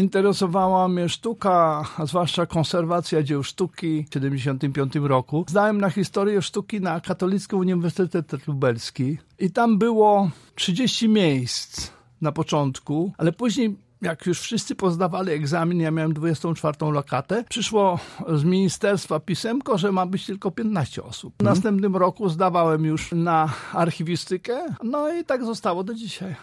Interesowała mnie sztuka, a zwłaszcza konserwacja dzieł sztuki w 1975 roku. Zdałem na historię sztuki na Katolicki Uniwersytet Lubelski i tam było 30 miejsc na początku, ale później jak już wszyscy pozdawali egzamin, ja miałem 24 lokatę, przyszło z ministerstwa pisemko, że ma być tylko 15 osób. W mhm. następnym roku zdawałem już na archiwistykę, no i tak zostało do dzisiaj.